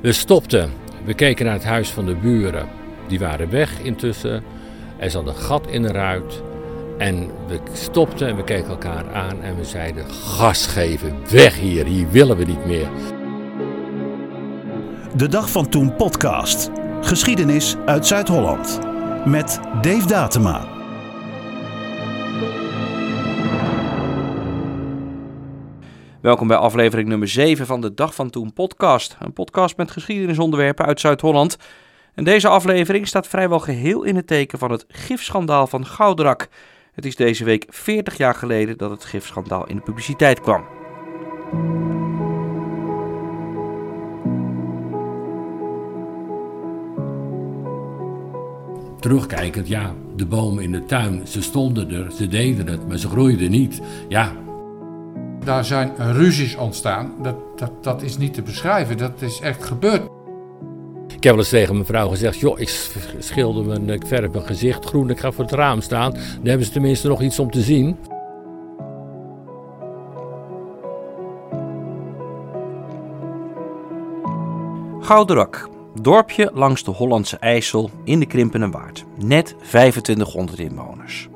We stopten. We keken naar het huis van de buren. Die waren weg intussen. Er zat een gat in de ruit. En we stopten en we keken elkaar aan en we zeiden: gas geven, weg hier, hier willen we niet meer. De Dag van Toen podcast. Geschiedenis uit Zuid-Holland. Met Dave Datema. Welkom bij aflevering nummer 7 van de Dag van Toen podcast. Een podcast met geschiedenisonderwerpen uit Zuid-Holland. En deze aflevering staat vrijwel geheel in het teken van het gifschandaal van Gouderak. Het is deze week 40 jaar geleden dat het gifschandaal in de publiciteit kwam. Terugkijkend, ja, de bomen in de tuin, ze stonden er, ze deden het, maar ze groeiden niet. Ja, Daar zijn ruzies ontstaan. Dat, dat, dat is niet te beschrijven. Dat is echt gebeurd. ik heb wel eens tegen mijn vrouw gezegd: joh, ik schilder mijn, ik verf mijn gezicht groen, ik ga voor het raam staan. Dan hebben ze tenminste nog iets om te zien. Gouderak, dorpje langs de Hollandse IJssel in de Krimpenenwaard. Net 2500 inwoners.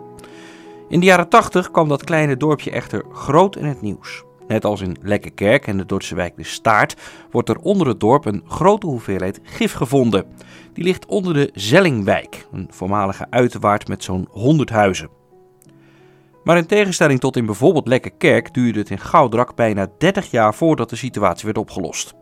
In de jaren 80 kwam dat kleine dorpje echter groot in het nieuws. Net als in Lekkerkerk en de Dordtse wijk De Staart wordt er onder het dorp een grote hoeveelheid gif gevonden. Die ligt onder de Zellingwijk, een voormalige uiterwaard met zo'n 100 huizen. Maar in tegenstelling tot in bijvoorbeeld Lekkerkerk duurde het in Goudrak bijna 30 jaar voordat de situatie werd opgelost.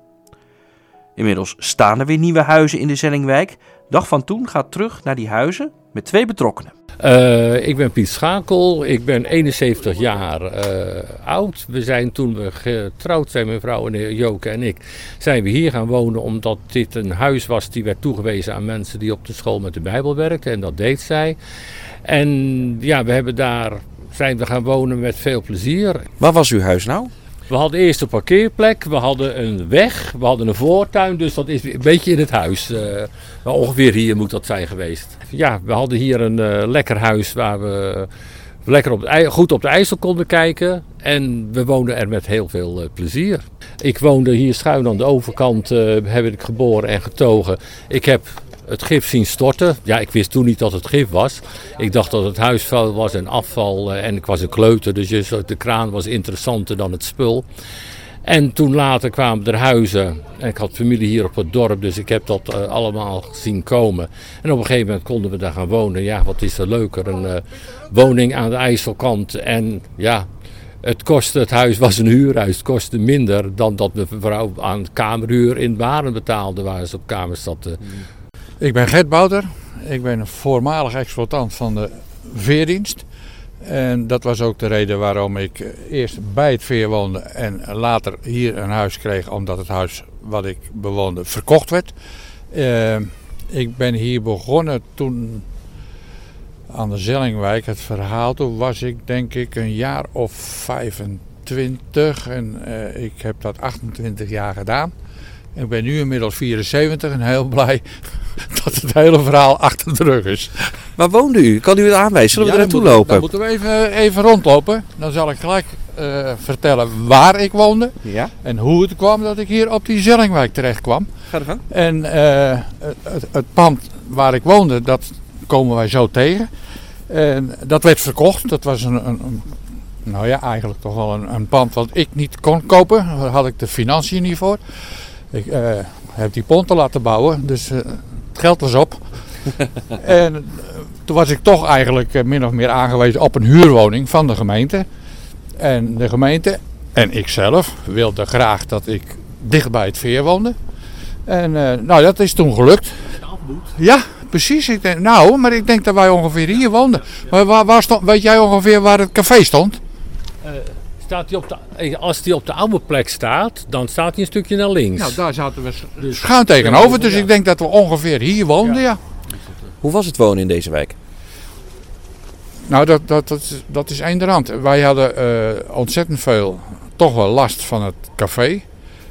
Inmiddels staan er weer nieuwe huizen in de Zellingwijk. Dag van toen gaat terug naar die huizen met twee betrokkenen. Eh, ik ben Piet Schakel, ik ben 71 jaar eh, oud. We zijn toen we getrouwd zijn, mijn vrouw en Joke en ik, zijn we hier gaan wonen omdat dit een huis was die werd toegewezen aan mensen die op de school met de Bijbel werkten. En dat deed zij. En ja, we hebben daar, zijn we gaan wonen met veel plezier. Waar was uw huis nou? We hadden eerst een parkeerplek, we hadden een weg, we hadden een voortuin, dus dat is een beetje in het huis. eh, ongeveer hier moet dat zijn geweest. Ja, we hadden hier een eh, lekker huis waar we lekker op IJ- goed op de IJssel konden kijken. En we woonden er met heel veel eh, plezier. Ik woonde hier schuin aan de overkant, heb ik geboren en getogen. Ik heb het gif zien storten. Ja, ik wist toen niet dat het gif was. Ik dacht dat het huisvuil was en afval. eh, en ik was een kleuter, dus de kraan was interessanter dan het spul. En toen later kwamen er huizen. En ik had familie hier op het dorp, dus ik heb dat eh, allemaal zien komen. En op een gegeven moment konden we daar gaan wonen. Ja, wat is er leuker? Een eh, woning aan de IJsselkant. En ja, het kostte, het huis was een huurhuis. Het kostte minder dan dat mijn vrouw aan kamerhuur in Baren betaalde, waar ze op kamers zat. eh. Ik ben Gert Bouter. Ik ben een voormalig exploitant van de veerdienst. En dat was ook de reden waarom ik eerst bij het veer woonde en later hier een huis kreeg, omdat het huis wat ik bewoonde verkocht werd. Eh, ik ben hier begonnen toen aan de Zellingwijk. Het verhaal, toen was ik denk ik een jaar of 25 en eh, ik heb dat 28 jaar gedaan. Ik ben nu inmiddels 74 en heel blij dat het hele verhaal achter de rug is. Waar woonde u? Kan u het aanwijzen? Zullen we Ja, er naartoe lopen? Dan moeten we even, even rondlopen. Dan zal ik gelijk eh, vertellen waar ik woonde Ja, en hoe het kwam dat ik hier op die Zellingwijk terecht kwam. ga er gang. En eh, het, pand waar ik woonde, dat komen wij zo tegen. En dat werd verkocht. Dat was een, een, een- nou ja, eigenlijk toch wel een, een pand wat ik niet kon kopen. Daar had ik de financiën niet voor. Ik eh, heb die ponten laten bouwen, dus geld was op. en eh, toen was ik toch eigenlijk eh, min of meer aangewezen op een huurwoning van de gemeente. En de gemeente en ik zelf wilden graag dat ik dicht bij het veer woonde. En eh, nou, dat is toen gelukt. Ja, precies. Ik denk, nou, maar ik denk dat wij ongeveer hier woonden. Maar waar, waar stond, weet jij ongeveer waar het café stond? Staat die op de, eh, als die op de oude plek staat, dan staat hij een stukje naar links. Nou, daar zaten we s- schuin tegenover. Dus ik denk dat we ongeveer hier woonden, ja. Hoe was het wonen in deze wijk? Nou, dat, dat, dat, is- dat is één de rand. Wij hadden eh, ontzettend veel, toch wel last van het café.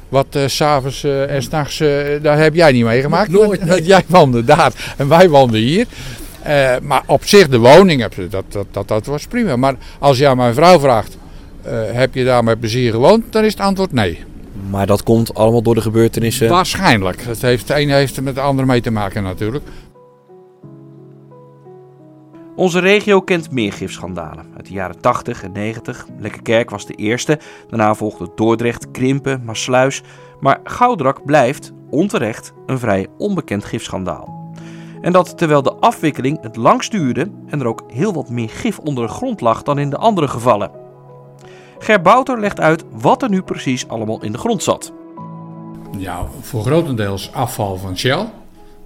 Wat eh, s s'avonds eh, en s'nachts, eh daar heb jij niet meegemaakt. Nooit, Want Jij woonde daar en wij woonden hier. Eh, maar op zich, de woning, dat, dat, dat, dat was prima. Maar als je aan mijn vrouw vraagt, eh, heb je daar met plezier gewoond? Dan is het antwoord nee. Maar dat komt allemaal door de gebeurtenissen. Waarschijnlijk. Het, heeft, het ene heeft er met de andere mee te maken natuurlijk. Onze regio kent meer gifschandalen. Uit de jaren 80 en 90. Lekkerkerk was de eerste. Daarna volgde Dordrecht, Krimpen, Maasluis. Maar Goudrak blijft, onterecht, een vrij onbekend gifschandaal. En dat terwijl de afwikkeling het langst duurde en er ook heel wat meer gif onder de grond lag dan in de andere gevallen. Ger Bouter legt uit wat er nu precies allemaal in de grond zat. Ja, voor grotendeels afval van Shell.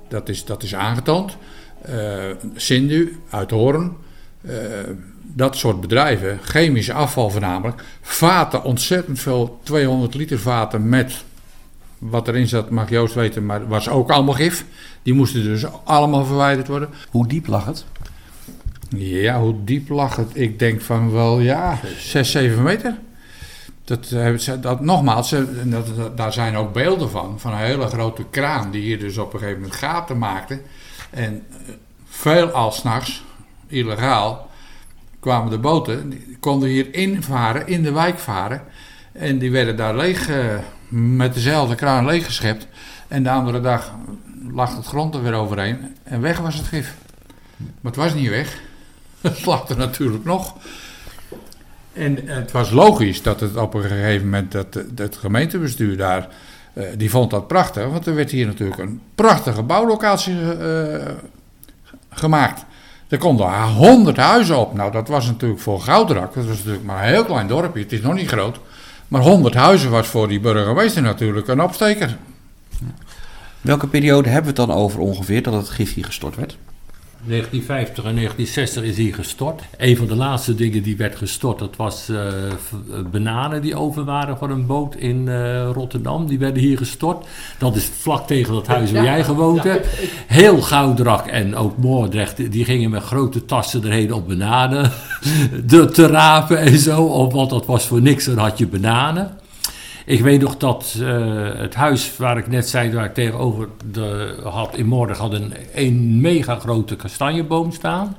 Dat is, dat is aangetoond. Uh, Sindu uit Hoorn. Uh, dat soort bedrijven, chemisch afval voornamelijk. Vaten, ontzettend veel, 200 liter vaten met wat erin zat, mag Joost weten, maar was ook allemaal gif. Die moesten dus allemaal verwijderd worden. Hoe diep lag het? Ja, hoe diep lag het? Ik denk van wel, ja, 6, 7 meter. Dat, dat, nogmaals, dat, daar zijn ook beelden van. Van een hele grote kraan die hier dus op een gegeven moment gaten maakte. En veel al s'nachts, illegaal, kwamen de boten. Konden hier invaren, in de wijk varen. En die werden daar leeg, met dezelfde kraan leeggeschept. En de andere dag lag het grond er weer overheen. En weg was het gif. Maar het was niet weg. Het lag er natuurlijk nog. En het was logisch dat het op een gegeven moment dat het gemeentebestuur daar, uh, die vond dat prachtig, want er werd hier natuurlijk een prachtige bouwlocatie uh, gemaakt. Er konden honderd huizen op. Nou, dat was natuurlijk voor Goudrak, dat was natuurlijk maar een heel klein dorpje, het is nog niet groot. Maar honderd huizen was voor die burgemeester natuurlijk een opsteker. Welke periode hebben we het dan over ongeveer dat het gif hier gestort werd? 1950 en 1960 is hier gestort. Een van de laatste dingen die werd gestort, dat was uh, bananen die over waren van een boot in uh, Rotterdam. Die werden hier gestort. Dat is vlak tegen dat huis waar jij gewoond hebt. Heel Goudrak en ook Moordrecht, die gingen met grote tassen erheen op bananen te rapen en zo. Want dat was voor niks, dan had je bananen. Ik weet nog dat uh, het huis waar ik net zei, waar ik tegenover de, had in Moordrecht, had een, een mega grote kastanjeboom staan.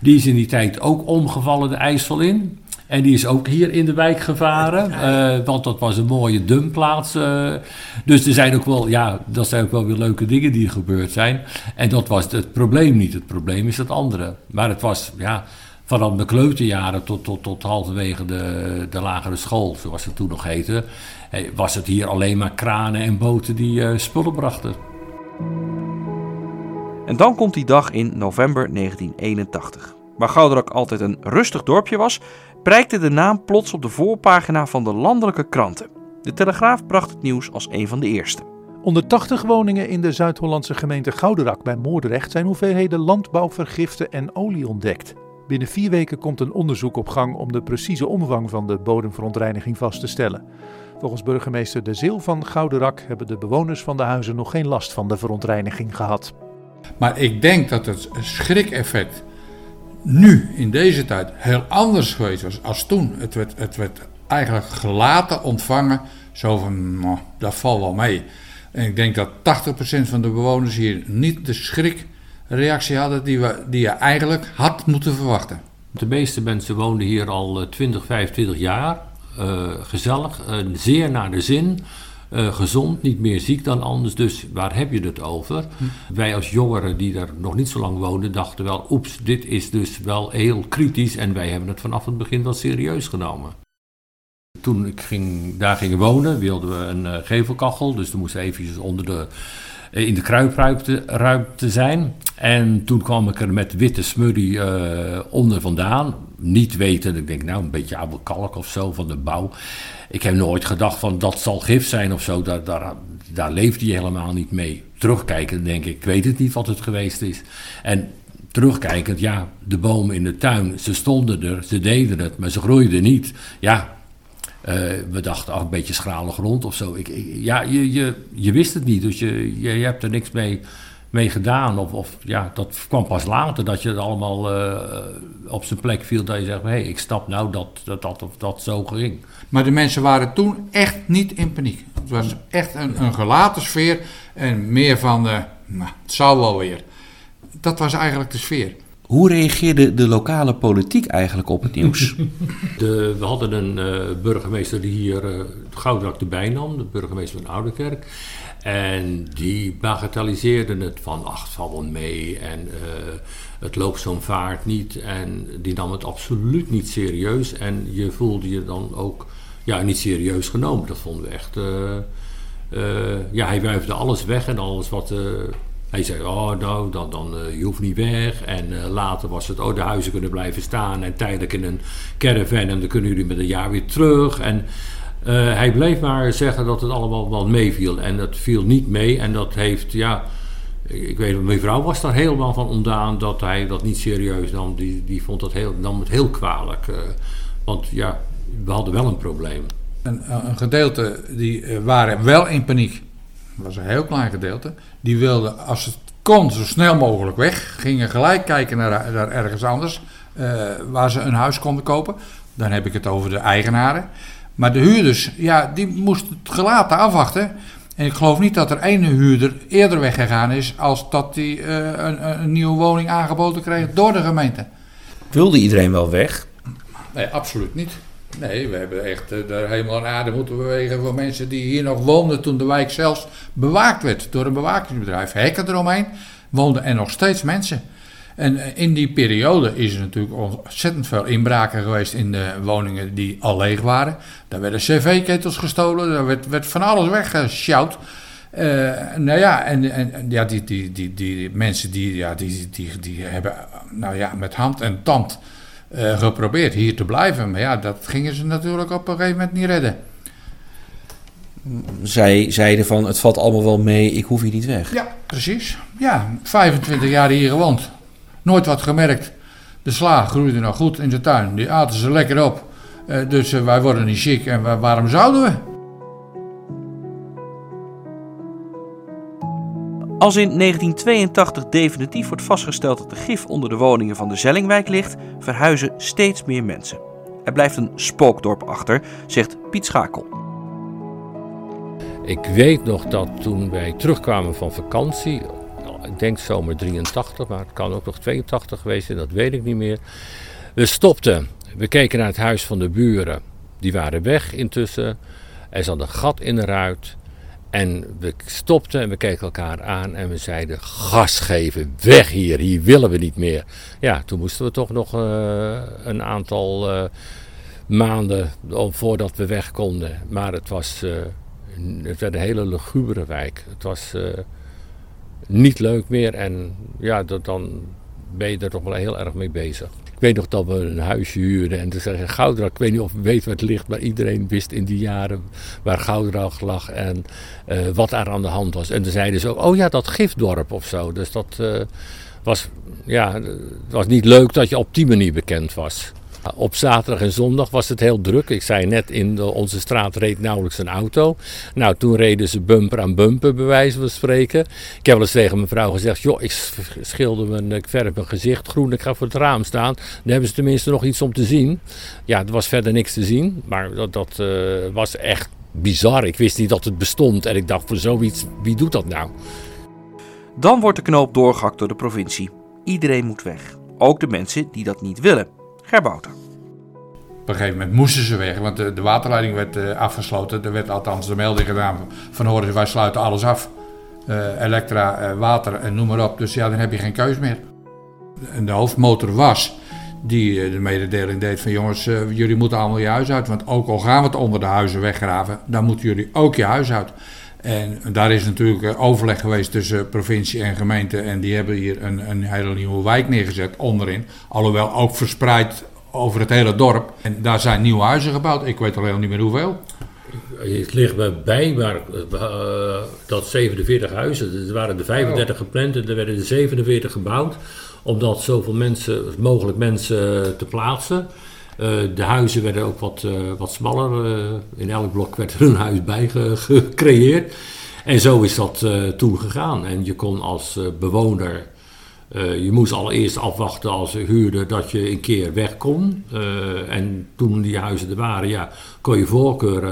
Die is in die tijd ook omgevallen de IJssel in. En die is ook hier in de wijk gevaren. Uh, want dat was een mooie dumpplaats. Uh, dus er zijn ook wel, ja, dat zijn ook wel weer leuke dingen die gebeurd zijn. En dat was het probleem niet. Het probleem is het andere. Maar het was, ja, vanaf de kleuterjaren tot, tot, tot halverwege de, de lagere school, zoals het toen nog heette, was het hier alleen maar kranen en boten die uh, spullen brachten. En dan komt die dag in november 1981. Waar Gouderak altijd een rustig dorpje was, prijkte de naam plots op de voorpagina van de landelijke kranten. De Telegraaf bracht het nieuws als een van de eerste. Onder 80 woningen in de Zuid-Hollandse gemeente Gouderak bij Moordrecht zijn hoeveelheden landbouwvergiften en olie ontdekt. Binnen vier weken komt een onderzoek op gang om de precieze omvang van de bodemverontreiniging vast te stellen. Volgens burgemeester De Zil van Gouderak hebben de bewoners van de huizen nog geen last van de verontreiniging gehad. Maar ik denk dat het schrikeffect nu in deze tijd heel anders geweest was als toen. Het werd, het werd eigenlijk gelaten ontvangen, zo van, nou, dat valt wel mee. En ik denk dat 80% van de bewoners hier niet de schrikreactie hadden die, we, die je eigenlijk had moeten verwachten. De meeste mensen woonden hier al 20, eh, 25 jaar. Uh, gezellig, uh, zeer naar de zin. Uh, gezond, niet meer ziek dan anders. Dus waar heb je het over? Hm. Wij als jongeren die er nog niet zo lang woonden, dachten wel: oeps, dit is dus wel heel kritisch. En wij hebben het vanaf het begin wel serieus genomen. Toen ik ging, daar ging wonen, wilden we een gevelkachel. Dus er moest eventjes onder de eh, in de kruipruimte zijn. En toen kwam ik er met witte smurrie onder vandaan. Niet weten, ik denk nou een beetje oude kalk of zo van de bouw. Ik heb nooit gedacht van dat zal gif zijn of zo. Daar, daar, daar leeft hij helemaal niet mee. Terugkijkend denk ik, ik weet het niet wat het geweest is. En terugkijkend, ja, de bomen in de tuin, ze stonden er, ze deden het, maar ze groeiden niet. Ja, uh, we dachten, ach, een beetje schrale grond of zo. Ik, ja, je, je, je wist het niet, dus je, je, je hebt er niks mee, mee gedaan. Of, of ja, dat kwam pas later dat je het allemaal uh, op zijn plek viel. Dat je zegt, hé, hey, ik snap nou dat, dat dat of dat zo ging. Maar de mensen waren toen echt niet in paniek. Het was echt een, een gelaten sfeer en meer van, uh, nou, het zou wel weer. Dat was eigenlijk de sfeer. Hoe reageerde de lokale politiek eigenlijk op het nieuws? De, we hadden een uh, burgemeester die hier uh, Goudrak de bijnam, de burgemeester van Oudekerk. En die bagatelliseerde het van, ach, het valt wel mee en uh, het loopt zo'n vaart niet. En die nam het absoluut niet serieus. En je voelde je dan ook ja, niet serieus genomen. Dat vonden we echt... ja, hij wuifde alles weg en alles wat hij zei, oh nou, dan, dan je hoeft niet weg. En later was het, oh de huizen kunnen blijven staan en tijdelijk in een caravan en dan kunnen jullie met een jaar weer terug. En uh, hij bleef maar zeggen dat het allemaal wel meeviel. En dat viel niet mee en dat heeft, ja, ik weet mijn vrouw was daar helemaal van ontdaan dat hij dat niet serieus nam. Die, die vond dat heel, nam het heel kwalijk. want ja, we hadden wel een probleem. Een, een gedeelte die waren wel in paniek dat was een heel klein gedeelte, die wilden als het kon zo snel mogelijk weg. Gingen gelijk kijken naar, naar ergens anders waar ze een huis konden kopen. Dan heb ik het over de eigenaren. Maar de huurders, ja, die moesten het gelaten afwachten. En ik geloof niet dat er één huurder eerder weggegaan is als dat hij uh, een, een, nieuwe woning aangeboden kreeg door de gemeente. Wilde iedereen wel weg? Nee, absoluut niet. Nee, we hebben echt uh, de hemel en aarde moeten bewegen voor mensen die hier nog woonden toen de wijk zelfs bewaakt werd door een bewakingsbedrijf. Hekken eromheen, woonden er nog steeds mensen. En eh, in die periode is er natuurlijk ontzettend veel inbraken geweest in de woningen die al leeg waren. Daar werden cv-ketels gestolen, daar werd, werd van alles weggesjouwd. Uh, nou ja, en, en ja, die, die, die, die mensen die, ja, die, die, die hebben nou ja, met hand en tand uh, geprobeerd hier te blijven. Maar ja, dat gingen ze natuurlijk op een gegeven moment niet redden. Zij zeiden van, het valt allemaal wel mee, ik hoef hier niet weg. Ja, precies. Ja, 25 jaar hier gewoond. Nooit wat gemerkt. De sla groeide nog goed in de tuin. Die aten ze lekker op. Uh, dus uh, wij worden niet ziek. En waarom zouden we? Als in 1982 definitief wordt vastgesteld dat de gif onder de woningen van de Zellingwijk ligt, verhuizen steeds meer mensen. Er blijft een spookdorp achter, zegt Piet Schakel. Ik weet nog dat toen wij terugkwamen van vakantie, ik denk zomer 83, maar het kan ook nog 82 geweest zijn, dat weet ik niet meer. We stopten, we keken naar het huis van de buren. Die waren weg intussen. Er zat een gat in de ruit. En we stopten en we keken elkaar aan en we zeiden: gas geven, weg hier, hier willen we niet meer. Ja, toen moesten we toch nog uh, een aantal uh, maanden voordat we weg konden. Maar het was, uh, het werd een hele lugubere wijk. Het was niet leuk meer en ja, dat, dan ben je er toch wel heel erg mee bezig. Ik weet nog dat we een huisje huurden en toen zeggen Goudrak, ik weet niet of we weten waar het ligt, maar iedereen wist in die jaren waar Goudrak lag en uh, wat er aan de hand was. En toen zeiden ze ook, oh ja, dat gifdorp of zo. Dus dat uh, was, ja, was niet leuk dat je op die manier bekend was. Op zaterdag en zondag was het heel druk. Ik zei net, in onze straat reed nauwelijks een auto. Nou, toen reden ze bumper aan bumper, bij wijze van spreken. Ik heb wel eens tegen mijn vrouw gezegd, joh, ik schilder mijn, verf mijn gezicht groen, ik ga voor het raam staan. Dan hebben ze tenminste nog iets om te zien. Ja, er was verder niks te zien, maar dat, dat uh, was echt bizar. Ik wist niet dat het bestond en ik dacht, voor zoiets, wie doet dat nou? Dan wordt de knoop doorgehakt door de provincie. Iedereen moet weg. Ook de mensen die dat niet willen. Op een gegeven moment moesten ze weg, want de, de waterleiding werd uh, afgesloten. Er werd althans de melding gedaan van horen wij sluiten alles af. Uh, elektra, uh, water en noem maar op. Dus ja, dan heb je geen keus meer. En de hoofdmotor was die de mededeling deed van jongens, jullie moeten allemaal je huis uit. Want ook al gaan we het onder de huizen weggraven, dan moeten jullie ook je huis uit. En daar is natuurlijk overleg geweest tussen provincie en gemeente. En die hebben hier een, een hele nieuwe wijk neergezet onderin. Alhoewel ook verspreid over het hele dorp. En daar zijn nieuwe huizen gebouwd. Ik weet alleen niet meer hoeveel. Het ligt bij, maar uh, dat 47 huizen. Er waren er 35 oh. gepland en er werden er 47 gebouwd. Omdat zoveel mensen, mogelijk mensen te plaatsen. Uh, de huizen werden ook wat, uh, wat smaller. Uh, in elk blok werd er een huis bij ge gecreëerd. En zo is dat toen gegaan. En je kon als bewoner, je moest allereerst afwachten als huurder dat je een keer weg kon. en toen die huizen er waren, ja, kon je voorkeur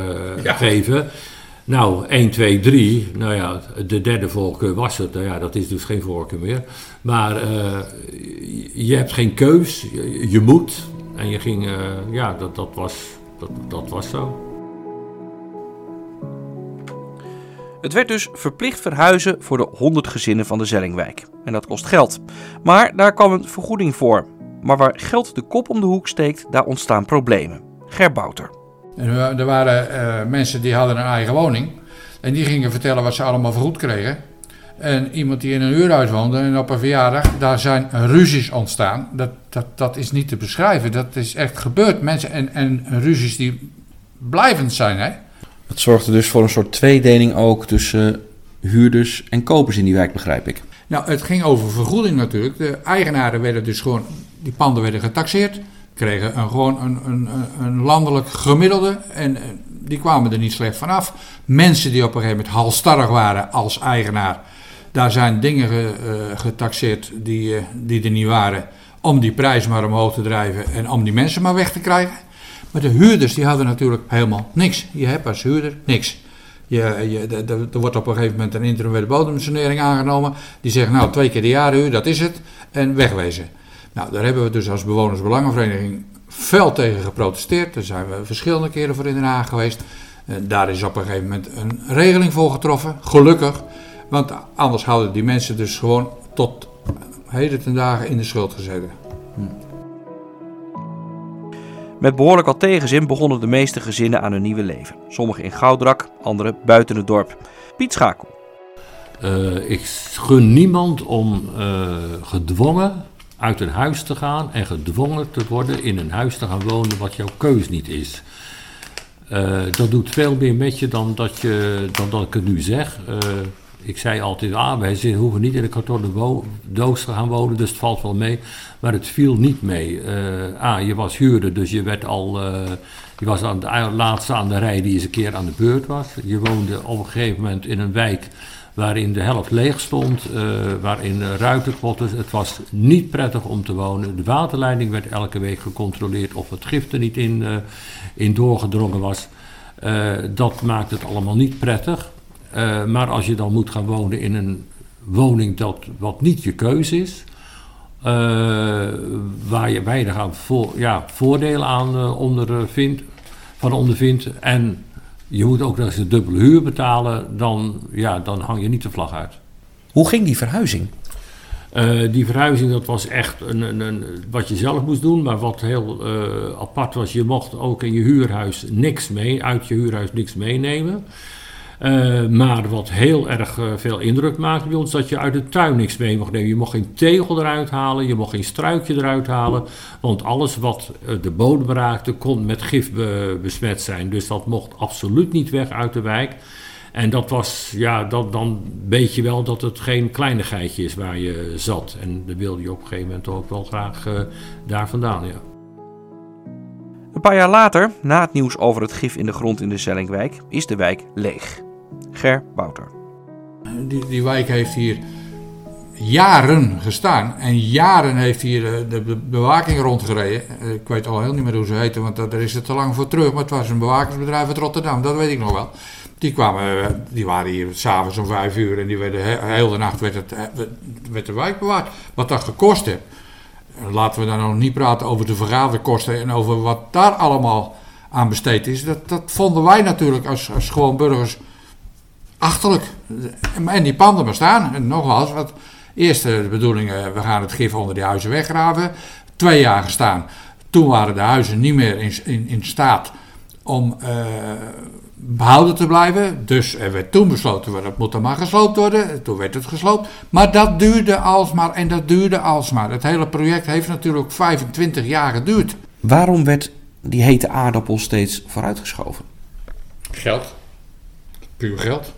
ja. geven. Nou, 1, 2, 3. Nou ja, de derde voorkeur was het. Nou ja, dat is dus geen voorkeur meer. Maar uh, je hebt geen keus. Je, moet. En je ging, uh, ja, dat, dat, was, dat, dat was zo. Het werd dus verplicht verhuizen voor de 100 gezinnen van de Zellingwijk. En dat kost geld. Maar daar kwam een vergoeding voor. Maar waar geld de kop om de hoek steekt, daar ontstaan problemen. Gerbouter. En er waren uh, mensen die hadden een eigen woning. En die gingen vertellen wat ze allemaal vergoed kregen. En iemand die in een huurhuis woonde en op een verjaardag, daar zijn ruzies ontstaan. Dat, dat, dat is niet te beschrijven. Dat is echt gebeurd. Mensen en, en ruzies die blijvend zijn. Hè? Het zorgde dus voor een soort tweedeling ook tussen huurders en kopers in die wijk, begrijp ik. Nou, het ging over vergoeding natuurlijk. De eigenaren werden dus gewoon, die panden werden getaxeerd. Kregen een, gewoon een, een, een landelijk gemiddelde. En die kwamen er niet slecht vanaf. Mensen die op een gegeven moment halstarrig waren als eigenaar. Daar zijn dingen uh, getaxeerd die, uh, die er niet waren. Om die prijs maar omhoog te drijven en om die mensen maar weg te krijgen. Maar de huurders die hadden natuurlijk helemaal niks. Je hebt als huurder niks. Je, je, er wordt op een gegeven moment een intermediate bodemsanering aangenomen. Die zegt nou twee keer de jaarhuur, dat is het. En wegwezen. Nou, daar hebben we dus als bewonersbelangenvereniging fel tegen geprotesteerd. Daar zijn we verschillende keren voor in Den Haag geweest. En daar is op een gegeven moment een regeling voor getroffen. Gelukkig. Want anders hadden die mensen dus gewoon tot heden ten dagen in de schuld gezeten. Hm. Met behoorlijk wat tegenzin begonnen de meeste gezinnen aan hun nieuwe leven. Sommigen in Goudrak, anderen buiten het dorp. Piet Schakel. Uh, ik gun niemand om uh, gedwongen uit een huis te gaan en gedwongen te worden in een huis te gaan wonen wat jouw keus niet is. Uh, dat doet veel meer met je dan dat, je, dan dat ik het nu zeg. ik zei altijd, ah, wij hoeven niet in een kartonnen doos te gaan wonen, dus het valt wel mee. Maar het viel niet mee. Uh, ah, je was huurder, dus je werd al. Je was aan de laatste aan de rij die eens een keer aan de beurt was. Je woonde op een gegeven moment in een wijk waarin de helft leeg stond, uh, waarin ruitenpotten. Het was niet prettig om te wonen. De waterleiding werd elke week gecontroleerd of het gif er niet in, in doorgedrongen was. dat maakt het allemaal niet prettig. maar als je dan moet gaan wonen in een woning dat, wat niet je keuze is, waar je weinig aan voor, ja, voordelen aan uh, ondervindt, van ondervindt. En je moet ook nog eens de dubbele huur betalen, dan, ja, dan hang je niet de vlag uit. Hoe ging die verhuizing? Uh, die verhuizing dat was echt een, een, een, wat je zelf moest doen, maar wat heel apart was, je mocht ook in je huurhuis niks mee, uit je huurhuis niks meenemen. Uh, maar wat heel erg uh, veel indruk maakte bij ons, dat je uit de tuin niks mee mocht nemen. Je mocht geen tegel eruit halen, je mocht geen struikje eruit halen. Want alles wat uh, de bodem raakte, kon met gif be besmet zijn. Dus dat mocht absoluut niet weg uit de wijk. En dat was, ja, dat, dan weet je wel dat het geen kleinigheidje is waar je zat. En dan wilde je op een gegeven moment ook wel graag daar vandaan, ja. Een paar jaar later, na het nieuws over het gif in de grond in de Zellingwijk, is de wijk leeg. Ger Bouter. Die, die wijk heeft hier jaren gestaan. En jaren heeft hier de, de bewaking rondgereden. Ik weet al heel niet meer hoe ze heten, want daar is het te lang voor terug. Maar het was een bewakingsbedrijf uit Rotterdam, dat weet ik nog wel. Die, kwamen, die waren hier s'avonds om vijf uur en die werden, heel de nacht werd, het, werd de wijk bewaard. Wat dat gekost heeft. Laten we dan nog niet praten over de vergaderkosten en over wat daar allemaal aan besteed is. Dat, dat vonden wij natuurlijk als, als gewoon burgers achterlijk. En die panden bestaan. En nogmaals, wat eerst de bedoeling, we gaan het gif onder die huizen weggraven. Twee jaar gestaan. Toen waren de huizen niet meer in, in, in staat om uh, behouden te blijven. Dus er werd toen besloten, dat moet dan maar gesloopt worden. Toen werd het gesloopt. Maar dat duurde alsmaar en dat duurde alsmaar. Het hele project heeft natuurlijk 25 jaar geduurd. Waarom werd die hete aardappel steeds vooruitgeschoven? Geld. Puur geld.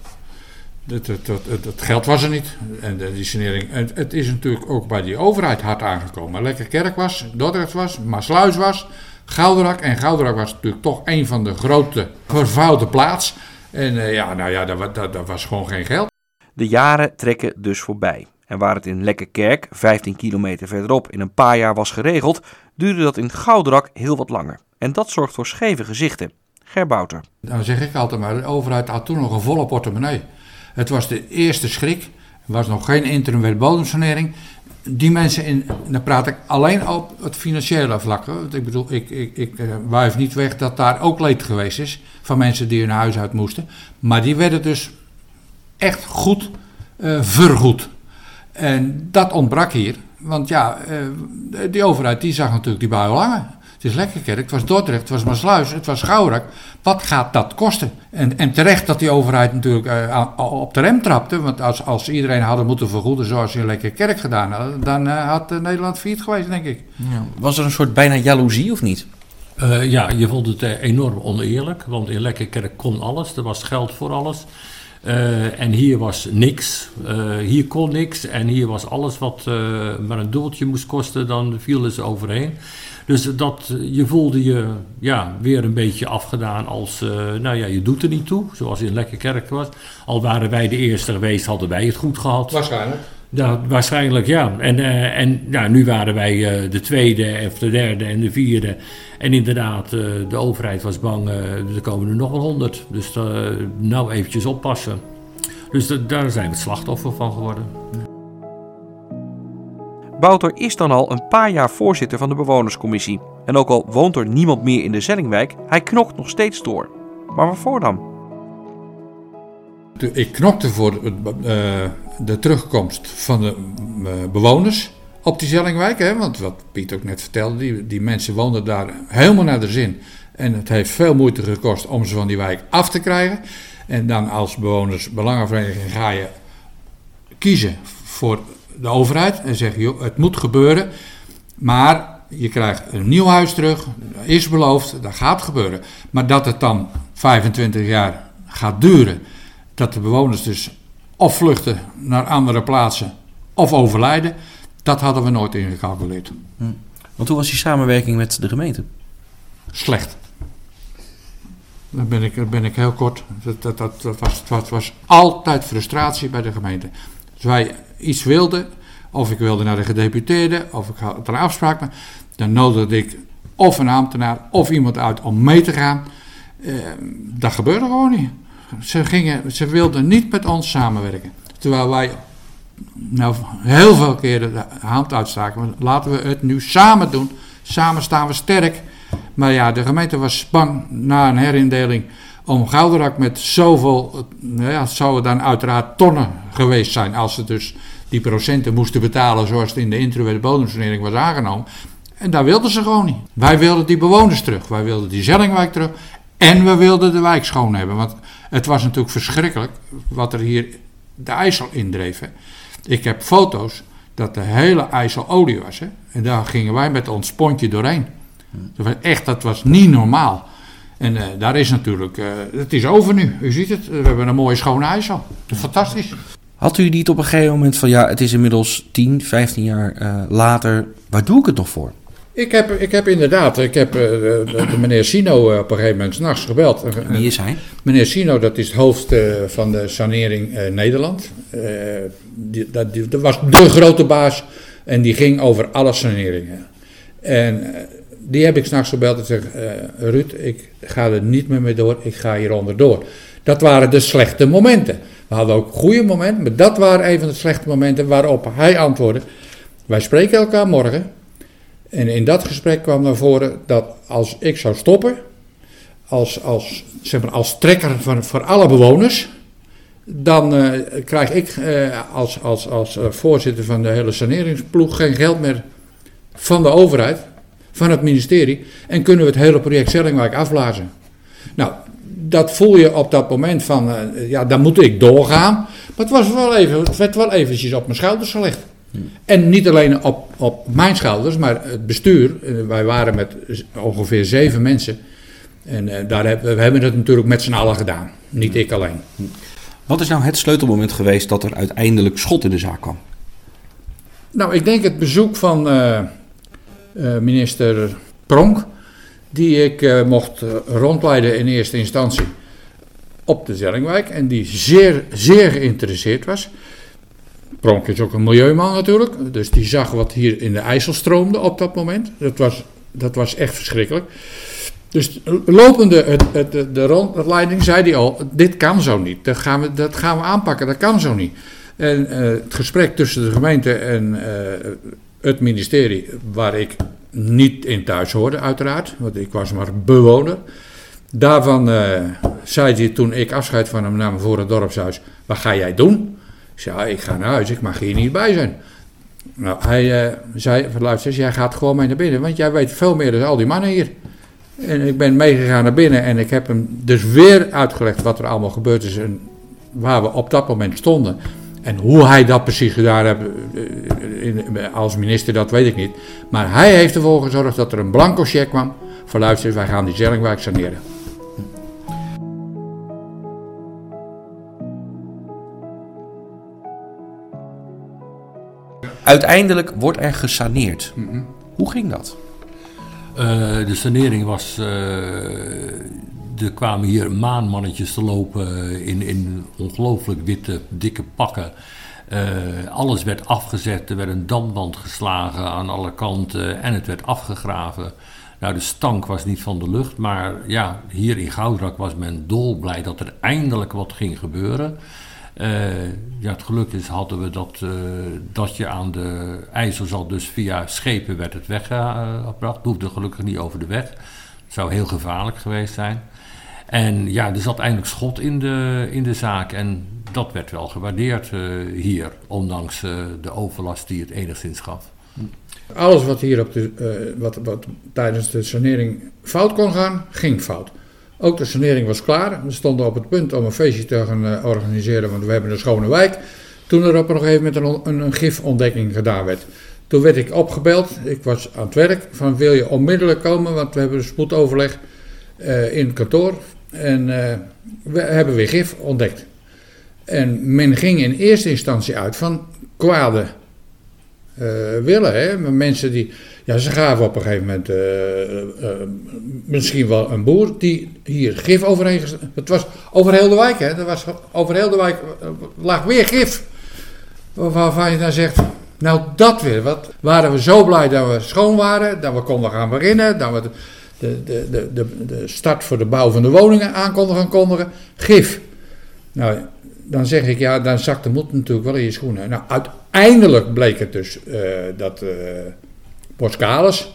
Het, het, het, geld was er niet. En de, die sanering. Het, het, is natuurlijk ook bij die overheid hard aangekomen. Lekker Kerk was, Dordrecht was, Maasluis was, Gouderak. En Gouderak was natuurlijk toch een van de grote vervuilde plaats. En uh, ja, nou ja, dat, dat, dat, was gewoon geen geld. De jaren trekken dus voorbij. En waar het in Lekkerkerk, 15 kilometer verderop, in een paar jaar was geregeld, duurde dat in Gouderak heel wat langer. En dat zorgt voor scheve gezichten. Gerbouter. Dan zeg ik altijd maar, de overheid had toen nog een volle portemonnee. Het was de eerste schrik. Er was nog geen interim bodemsanering. Die mensen, in, dan praat ik alleen op het financiële vlak. Want ik bedoel, ik, ik, ik uh, wuif niet weg dat daar ook leed geweest is. Van mensen die hun huis uit moesten. Maar die werden dus echt goed uh, vergoed. En dat ontbrak hier. Want ja, uh, die overheid die zag natuurlijk die bui hangen. Het is Lekkerkerk, het was Dordrecht, het was Maasluis, het was Gourak. Wat gaat dat kosten? En, en terecht dat die overheid natuurlijk uh, op de rem trapte. Want als, als iedereen hadden moeten vergoeden zoals ze in Lekkerkerk gedaan hadden... dan uh, had uh, Nederland failliet geweest, denk ik. Ja. Was er een soort bijna jaloezie of niet? ja, je vond het enorm oneerlijk. Want in Lekkerkerk kon alles, er was geld voor alles. Uh, en hier was niks. Uh, hier kon niks. En hier was alles wat uh, maar een dubbeltje moest kosten, dan vielen ze overheen. Dus dat, je voelde je ja, weer een beetje afgedaan als, nou ja, je doet er niet toe. Zoals in Lekkerkerk was. Al waren wij de eerste geweest, hadden wij het goed gehad. Waarschijnlijk. Ja, waarschijnlijk ja. En, uh, en ja, nu waren wij uh, de tweede, of de derde en de vierde. En inderdaad, uh, de overheid was bang, er komen er nog wel honderd. Dus nou eventjes oppassen. Dus daar zijn we het slachtoffer van geworden. Bouter is dan al een paar jaar voorzitter van de bewonerscommissie. En ook al woont er niemand meer in de Zellingwijk, hij knokt nog steeds door. Maar waarvoor dan? Ik knokte voor de terugkomst van de bewoners op die Zellingwijk. Hè? Want wat Piet ook net vertelde, die, die mensen woonden daar helemaal naar de zin. En het heeft veel moeite gekost om ze van die wijk af te krijgen. En dan als bewoners belangenvereniging ga je kiezen voor de overheid en zeggen, joh, het moet gebeuren. Maar je krijgt een nieuw huis terug, is beloofd, dat gaat gebeuren. Maar dat het dan 25 jaar gaat duren, dat de bewoners dus of vluchten naar andere plaatsen of overlijden, dat hadden we nooit ingecalculeerd. Hm. Want hoe was die samenwerking met de gemeente? Slecht. Dan ben ik, ben ik heel kort. Dat, dat, dat, dat was, dat was altijd frustratie bij de gemeente. Als wij iets wilden, of ik wilde naar de gedeputeerde, of ik had een afspraak mee, dan nodigde ik of een ambtenaar of iemand uit om mee te gaan. Eh, dat gebeurde gewoon niet. Ze, gingen, ze wilden niet met ons samenwerken. Terwijl wij nou, heel veel keren de hand uitstaken. Laten we het nu samen doen. Samen staan we sterk. Maar ja, de gemeente was bang na een herindeling om Gouderak met zoveel, nou ja, het zou dan uiteraard tonnen geweest zijn als ze dus die procenten moesten betalen zoals het in de intro bodemsanering was aangenomen. En daar wilden ze gewoon niet. Wij wilden die bewoners terug, wij wilden die Zellingwijk terug en we wilden de wijk schoon hebben. Want het was natuurlijk verschrikkelijk wat er hier de IJssel indreef. Hè. Ik heb foto's dat de hele IJssel olie was. Hè. En daar gingen wij met ons pontje doorheen. Dat was echt, dat was niet normaal. En uh, daar is natuurlijk, uh, het is over nu. U ziet het, we hebben een mooie schone IJssel. Fantastisch. Had u niet op een gegeven moment van ja, het is inmiddels 10, 15 jaar uh, later, waar doe ik het nog voor? Ik heb, ik heb inderdaad, ik heb de, de meneer Sino op een gegeven moment s'nachts gebeld. Wie is hij? Meneer Sino, dat is het hoofd van de sanering Nederland. Die, dat, die, dat, was de grote baas en die ging over alle saneringen. En die heb ik s'nachts gebeld en zeg, Ruud, ik ga er niet meer mee door, ik ga hieronder door. Dat waren de slechte momenten. We hadden ook goede momenten, maar dat waren even de slechte momenten waarop hij antwoordde. Wij spreken elkaar morgen. En in dat gesprek kwam naar voren dat als ik zou stoppen, als, als, zeg maar, als trekker van, voor alle bewoners, dan uh, krijg ik uh, als, als, als uh, voorzitter van de hele saneringsploeg geen geld meer van de overheid, van het ministerie, en kunnen we het hele project Zellingwijk afblazen. Nou, dat voel je op dat moment van, ja, dan moet ik doorgaan. Maar het, was wel even, het werd wel eventjes op mijn schouders gelegd. En niet alleen op, op mijn schouders, maar het bestuur. Wij waren met ongeveer zeven mensen. En uh, daar hebben, we hebben het natuurlijk met z'n allen gedaan. Niet ik alleen. Wat is nou het sleutelmoment geweest dat er uiteindelijk schot in de zaak kwam? Nou, ik denk het bezoek van minister Pronk. Die ik mocht rondleiden in eerste instantie op de Zellingwijk. En die zeer, zeer geïnteresseerd was. Pronk is ook een milieuman natuurlijk, dus die zag wat hier in de IJssel stroomde op dat moment. Dat was, dat was echt verschrikkelijk. Dus lopende het, de, rondleiding zei hij al, dit kan zo niet. Dat gaan we, dat gaan we aanpakken, dat kan zo niet. En het gesprek tussen de gemeente en het ministerie, waar ik niet in thuis hoorde uiteraard, want ik was maar bewoner. Daarvan uh, zei hij toen ik afscheid van hem nam voor het dorpshuis, wat ga jij doen? Ik zei, ik ga naar huis, ik mag hier niet bij zijn. Nou, hij zei, luister, jij gaat gewoon mee naar binnen, want jij weet veel meer dan al die mannen hier. En ik ben meegegaan naar binnen en ik heb hem dus weer uitgelegd wat er allemaal gebeurd is en waar we op dat moment stonden. En hoe hij dat precies gedaan heeft eh, als minister, dat weet ik niet. Maar hij heeft ervoor gezorgd dat er een blanco cheque kwam. Voor luister, wij gaan die Zellingwijk saneren. Uiteindelijk wordt er gesaneerd. Hoe ging dat? Uh, de sanering was. Uh, er kwamen hier maanmannetjes te lopen in, in ongelooflijk witte, dikke pakken. Uh, alles werd afgezet, er werd een damwand geslagen aan alle kanten en het werd afgegraven. Nou, de stank was niet van de lucht, maar ja, hier in Goudrak was men dolblij dat er eindelijk wat ging gebeuren. Uh, ja, het geluk is hadden we dat, dat je aan de IJssel zat, dus via schepen werd het weggebracht. Het hoefde gelukkig niet over de weg. Het zou heel gevaarlijk geweest zijn. En ja, er zat eindelijk schot in de, in de zaak en dat werd wel gewaardeerd uh, hier, ondanks de overlast die het enigszins gaf. Alles wat hier op de, wat, wat tijdens de sanering fout kon gaan, ging fout. Ook de sanering was klaar. We stonden op het punt om een feestje te gaan organiseren, want we hebben een schone wijk. Toen er op een gegeven moment een, een, gifontdekking gedaan werd. Toen werd ik opgebeld, ik was aan het werk, van wil je onmiddellijk komen, want we hebben een spoedoverleg in het kantoor. En uh, we hebben weer gif ontdekt. En men ging in eerste instantie uit van kwade willen. Hè? Mensen die ja, ze gaven op een gegeven moment uh, misschien wel een boer die hier gif overheen. Het was over heel de wijk, hè? Er was over heel de wijk lag weer gif. Waarvan je dan zegt, nou dat weer. Wat waren we zo blij dat we schoon waren, dat we konden gaan beginnen, dat we de, de, de, de, start voor de bouw van de woningen aan konden gaan kondigen. Gif. Nou, dan zeg ik, ja, dan zakt de moed natuurlijk wel in je schoenen. Nou, uiteindelijk bleek het dus uh, dat. Boskalis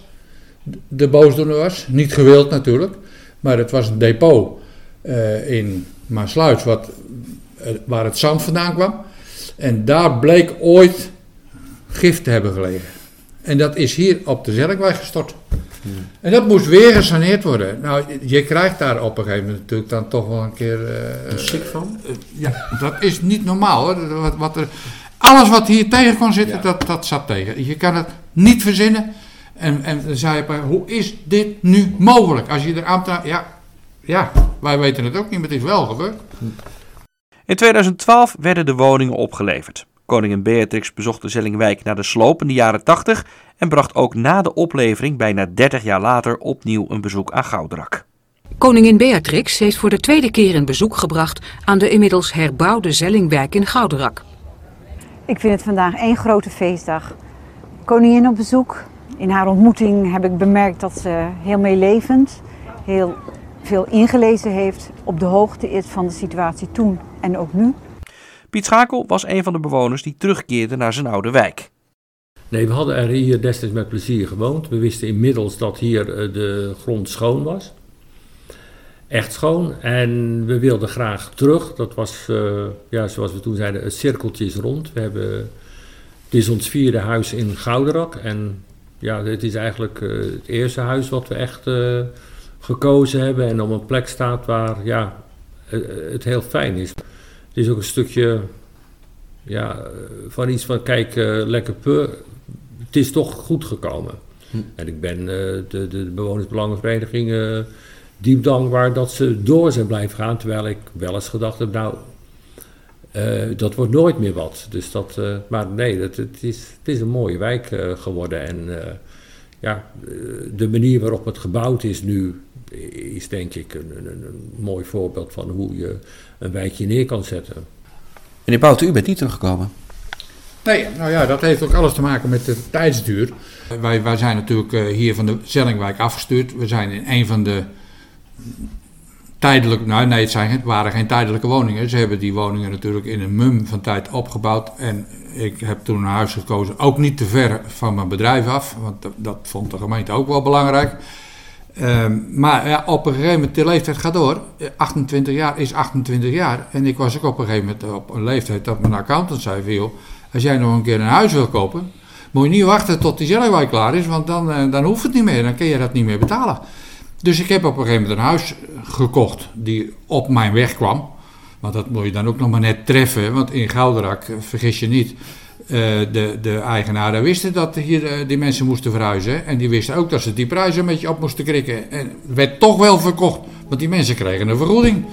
de boosdoener was. Niet gewild natuurlijk, maar het was een depot uh, in Maasluis wat, uh, waar het zand vandaan kwam. En daar bleek ooit gif te hebben gelegen. En dat is hier op de Zerkweg gestort. En dat moest weer gesaneerd worden. Nou, je krijgt daar op een gegeven moment natuurlijk dan toch wel een keer... Uh, Schik van? ja, dat is niet normaal hoor. Wat, wat er, alles wat hier tegen kon zitten, ja. dat, dat zat tegen. Je kan het niet verzinnen. En, en dan zei je, hoe is dit nu mogelijk? Als je er aan ja, ja, wij weten het ook niet, maar het is wel gebeurd. In 2012 werden de woningen opgeleverd. Koningin Beatrix bezocht de Zellingwijk na de sloop in de jaren 80 en bracht ook na de oplevering bijna 30 jaar later opnieuw een bezoek aan Goudrak. Koningin Beatrix heeft voor de tweede keer een bezoek gebracht aan de inmiddels herbouwde Zellingwijk in Gouderak. Ik vind het vandaag één grote feestdag. Koningin op bezoek. In haar ontmoeting heb ik bemerkt dat ze heel meelevend, heel veel ingelezen heeft, op de hoogte is van de situatie toen en ook nu. Piet Schakel was een van de bewoners die terugkeerde naar zijn oude wijk. Nee, we hadden er hier destijds met plezier gewoond. We wisten inmiddels dat hier de grond schoon was. Echt schoon. En we wilden graag terug. Dat was, uh, ja, zoals we toen zeiden, het cirkeltje rond. We hebben, het is ons vierde huis in Gouderak. En ja, dit is eigenlijk uh, het eerste huis wat we echt gekozen hebben. En op een plek staat waar ja, het heel fijn is. Het is ook een stukje ja, van iets van, kijk, lekker pur. Het is toch goed gekomen. Hm. En ik ben de, de, de bewonersbelangenvereniging diep dankbaar dat ze door zijn blijven gaan. Terwijl ik wel eens gedacht heb, nou, dat wordt nooit meer wat. Dus dat, maar nee, dat, het, is, het is een mooie wijk geworden. En ja, de manier waarop het gebouwd is nu, is denk ik een, een, een, mooi voorbeeld van hoe je een wijkje neer kan zetten. Meneer Bouten, u bent niet teruggekomen. Nee, nou ja, dat heeft ook alles te maken met de tijdsduur. Wij, wij zijn natuurlijk hier van de Zellingwijk afgestuurd. We zijn in een van de tijdelijk, nou nee, het, waren geen tijdelijke woningen. Ze hebben die woningen natuurlijk in een mum van tijd opgebouwd. En ik heb toen een huis gekozen, ook niet te ver van mijn bedrijf af, want dat, dat vond de gemeente ook wel belangrijk. Ehm, maar ja, op een gegeven moment, de leeftijd gaat door. 28 jaar is 28 jaar. En ik was ook op een gegeven moment op een leeftijd dat mijn accountant zei: joh, als jij nog een keer een huis wil kopen, moet je niet wachten tot die zelfwijk klaar is, want dan, eh, dan hoeft het niet meer. Dan kun je dat niet meer betalen. Dus ik heb op een gegeven moment een huis gekocht die op mijn weg kwam. Want dat moet je dan ook nog maar net treffen, want in Gouderak, eh, vergis je niet, uh, de, de eigenaren wisten dat hier uh, die mensen moesten verhuizen. En die wisten ook dat ze die prijzen een beetje op moesten krikken. En werd toch wel verkocht, want die mensen kregen een vergoeding.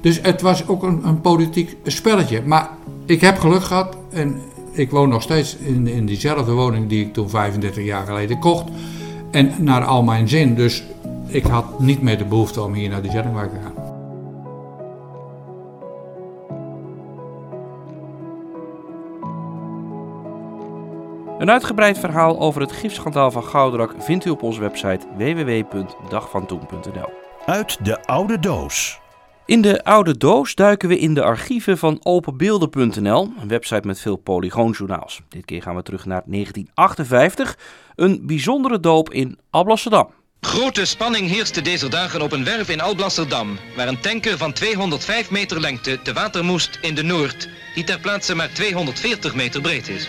Dus het was ook een, een politiek spelletje. Maar ik heb geluk gehad en ik woon nog steeds in, in diezelfde woning die ik toen 35 jaar geleden kocht. En naar al mijn zin. Dus ik had niet meer de behoefte om hier naar die Zellingwijk te gaan. Een uitgebreid verhaal over het gifschandaal van Gouderak vindt u op onze website www.dagvantoen.nl. Uit de oude doos. In de oude doos duiken we in de archieven van openbeelden.nl, een website met veel polygoonjournaals. Dit keer gaan we terug naar 1958, een bijzondere doop in Alblasserdam. Grote spanning heerste deze dagen op een werf in Alblasserdam, waar een tanker van 205 meter lengte te water moest in de Noord, die ter plaatse maar 240 meter breed is.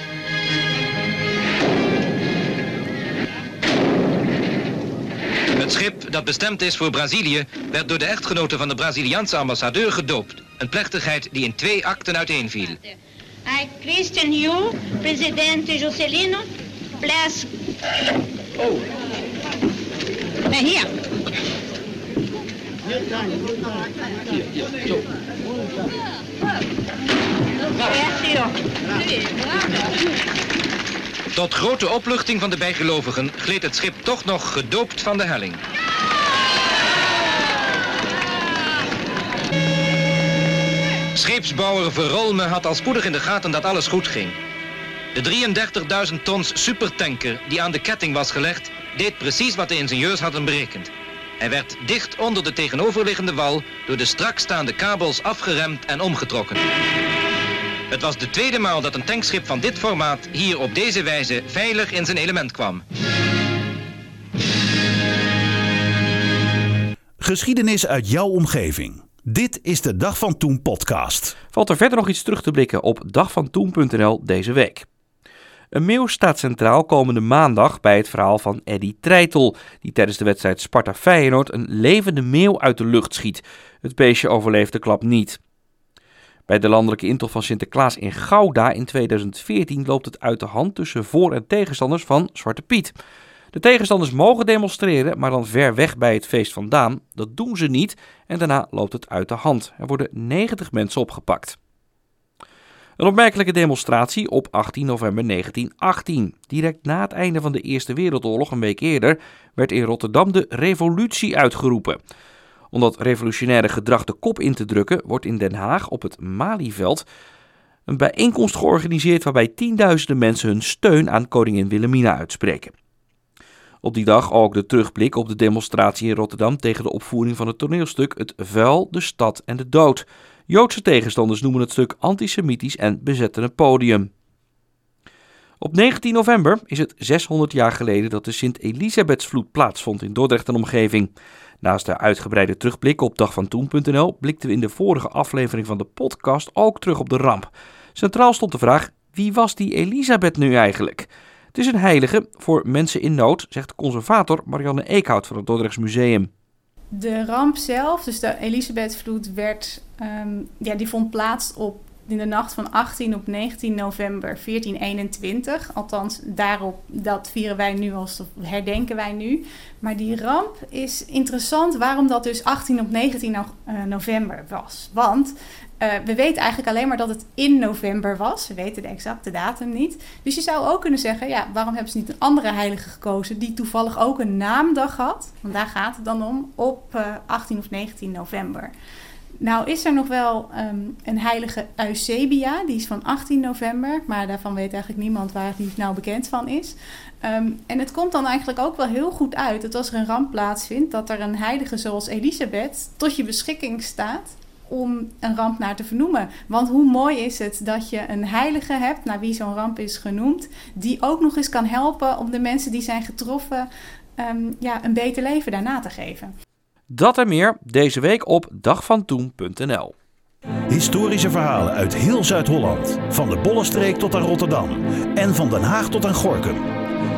Het schip dat bestemd is voor Brazilië werd door de echtgenote van de Braziliaanse ambassadeur gedoopt. Een plechtigheid die in twee akten uiteenviel. I, Christian Yu, presidente Juscelino, bless. Oh. Nee, hier. Tot grote opluchting van de bijgelovigen gleed het schip toch nog gedoopt van de helling. Scheepsbouwer Verolme had al spoedig in de gaten dat alles goed ging. De 33.000 tons supertanker die aan de ketting was gelegd, deed precies wat de ingenieurs hadden berekend. Hij werd dicht onder de tegenoverliggende wal door de strak staande kabels afgeremd en omgetrokken. Het was de tweede maal dat een tankschip van dit formaat hier op deze wijze veilig in zijn element kwam. Geschiedenis uit jouw omgeving. Dit is de Dag van Toen podcast. Valt er verder nog iets terug te blikken op dagvantoen.nl deze week? Een meeuw staat centraal komende maandag bij het verhaal van Eddy Treitel, die tijdens de wedstrijd Sparta-Feyenoord een levende meeuw uit de lucht schiet. Het beestje overleeft de klap niet. Bij de landelijke intocht van Sinterklaas in Gouda in 2014 loopt het uit de hand tussen voor- en tegenstanders van Zwarte Piet. De tegenstanders mogen demonstreren, maar dan ver weg bij het feest vandaan. Dat doen ze niet en daarna loopt het uit de hand. Er worden 90 mensen opgepakt. Een opmerkelijke demonstratie op 18 november 1918. Direct na het einde van de Eerste Wereldoorlog, een week eerder, werd in Rotterdam de revolutie uitgeroepen. Om dat revolutionaire gedrag de kop in te drukken, wordt in Den Haag op het Malieveld een bijeenkomst georganiseerd waarbij tienduizenden mensen hun steun aan koningin Wilhelmina uitspreken. Op die dag ook de terugblik op de demonstratie in Rotterdam tegen de opvoering van het toneelstuk Het Vuil, de Stad en de Dood. Joodse tegenstanders noemen het stuk antisemitisch en bezetten het podium. Op 19 november is het 600 jaar geleden dat de Sint-Elisabethsvloed plaatsvond in Dordrecht en omgeving. Naast de uitgebreide terugblik op dagvantoen.nl blikten we in de vorige aflevering van de podcast ook terug op de ramp. Centraal stond de vraag: wie was die Elisabeth nu eigenlijk? Het is een heilige voor mensen in nood, zegt conservator Marianne Eekhout van het Dordrechts Museum. De ramp zelf, dus de Elisabethvloed, werd, um, ja, die vond plaats op, in de nacht van 18 op 19 november 1421. Althans, daarop, dat vieren wij nu als herdenken wij nu. Maar die ramp is interessant waarom dat dus 18 op 19 no november was. Want uh, we weten eigenlijk alleen maar dat het in november was. We weten de exacte datum niet. Dus je zou ook kunnen zeggen, ja, waarom hebben ze niet een andere heilige gekozen die toevallig ook een naamdag had? Want daar gaat het dan om, op uh, 18 of 19 november. Nou is er nog wel ehm, een heilige Eusebia, die is van 18 november, maar daarvan weet eigenlijk niemand waar die nou bekend van is. Ehm, en het komt dan eigenlijk ook wel heel goed uit dat als er een ramp plaatsvindt, dat er een heilige zoals Elisabeth tot je beschikking staat om een ramp naar te vernoemen. Want hoe mooi is het dat je een heilige hebt, naar wie zo'n ramp is genoemd, die ook nog eens kan helpen om de mensen die zijn getroffen ehm, ja, een beter leven daarna te geven. Dat en meer deze week op dagvantoen.nl. Historische verhalen uit heel Zuid-Holland. Van de Bollenstreek tot aan Rotterdam. En van Den Haag tot aan Gorkum.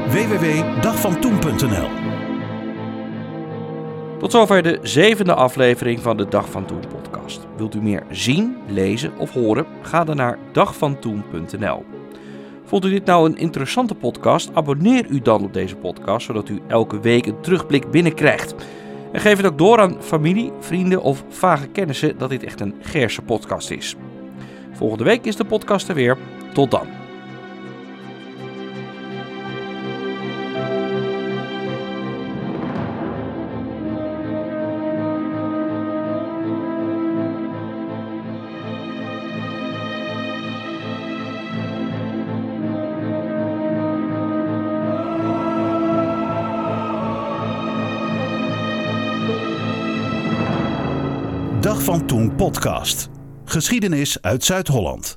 www.dagvantoen.nl Tot zover de zevende aflevering van de Dag van Toen Wilt u meer zien, lezen of horen? Ga dan naar dagvantoen.nl. Vond u dit nou een interessante podcast? Abonneer u dan op deze podcast, zodat u elke week een terugblik binnenkrijgt. En geef het ook door aan familie, vrienden of vage kennissen dat dit echt een Gerse podcast is. Volgende week is de podcast er weer. Tot dan. Podcast. Geschiedenis uit Zuid-Holland.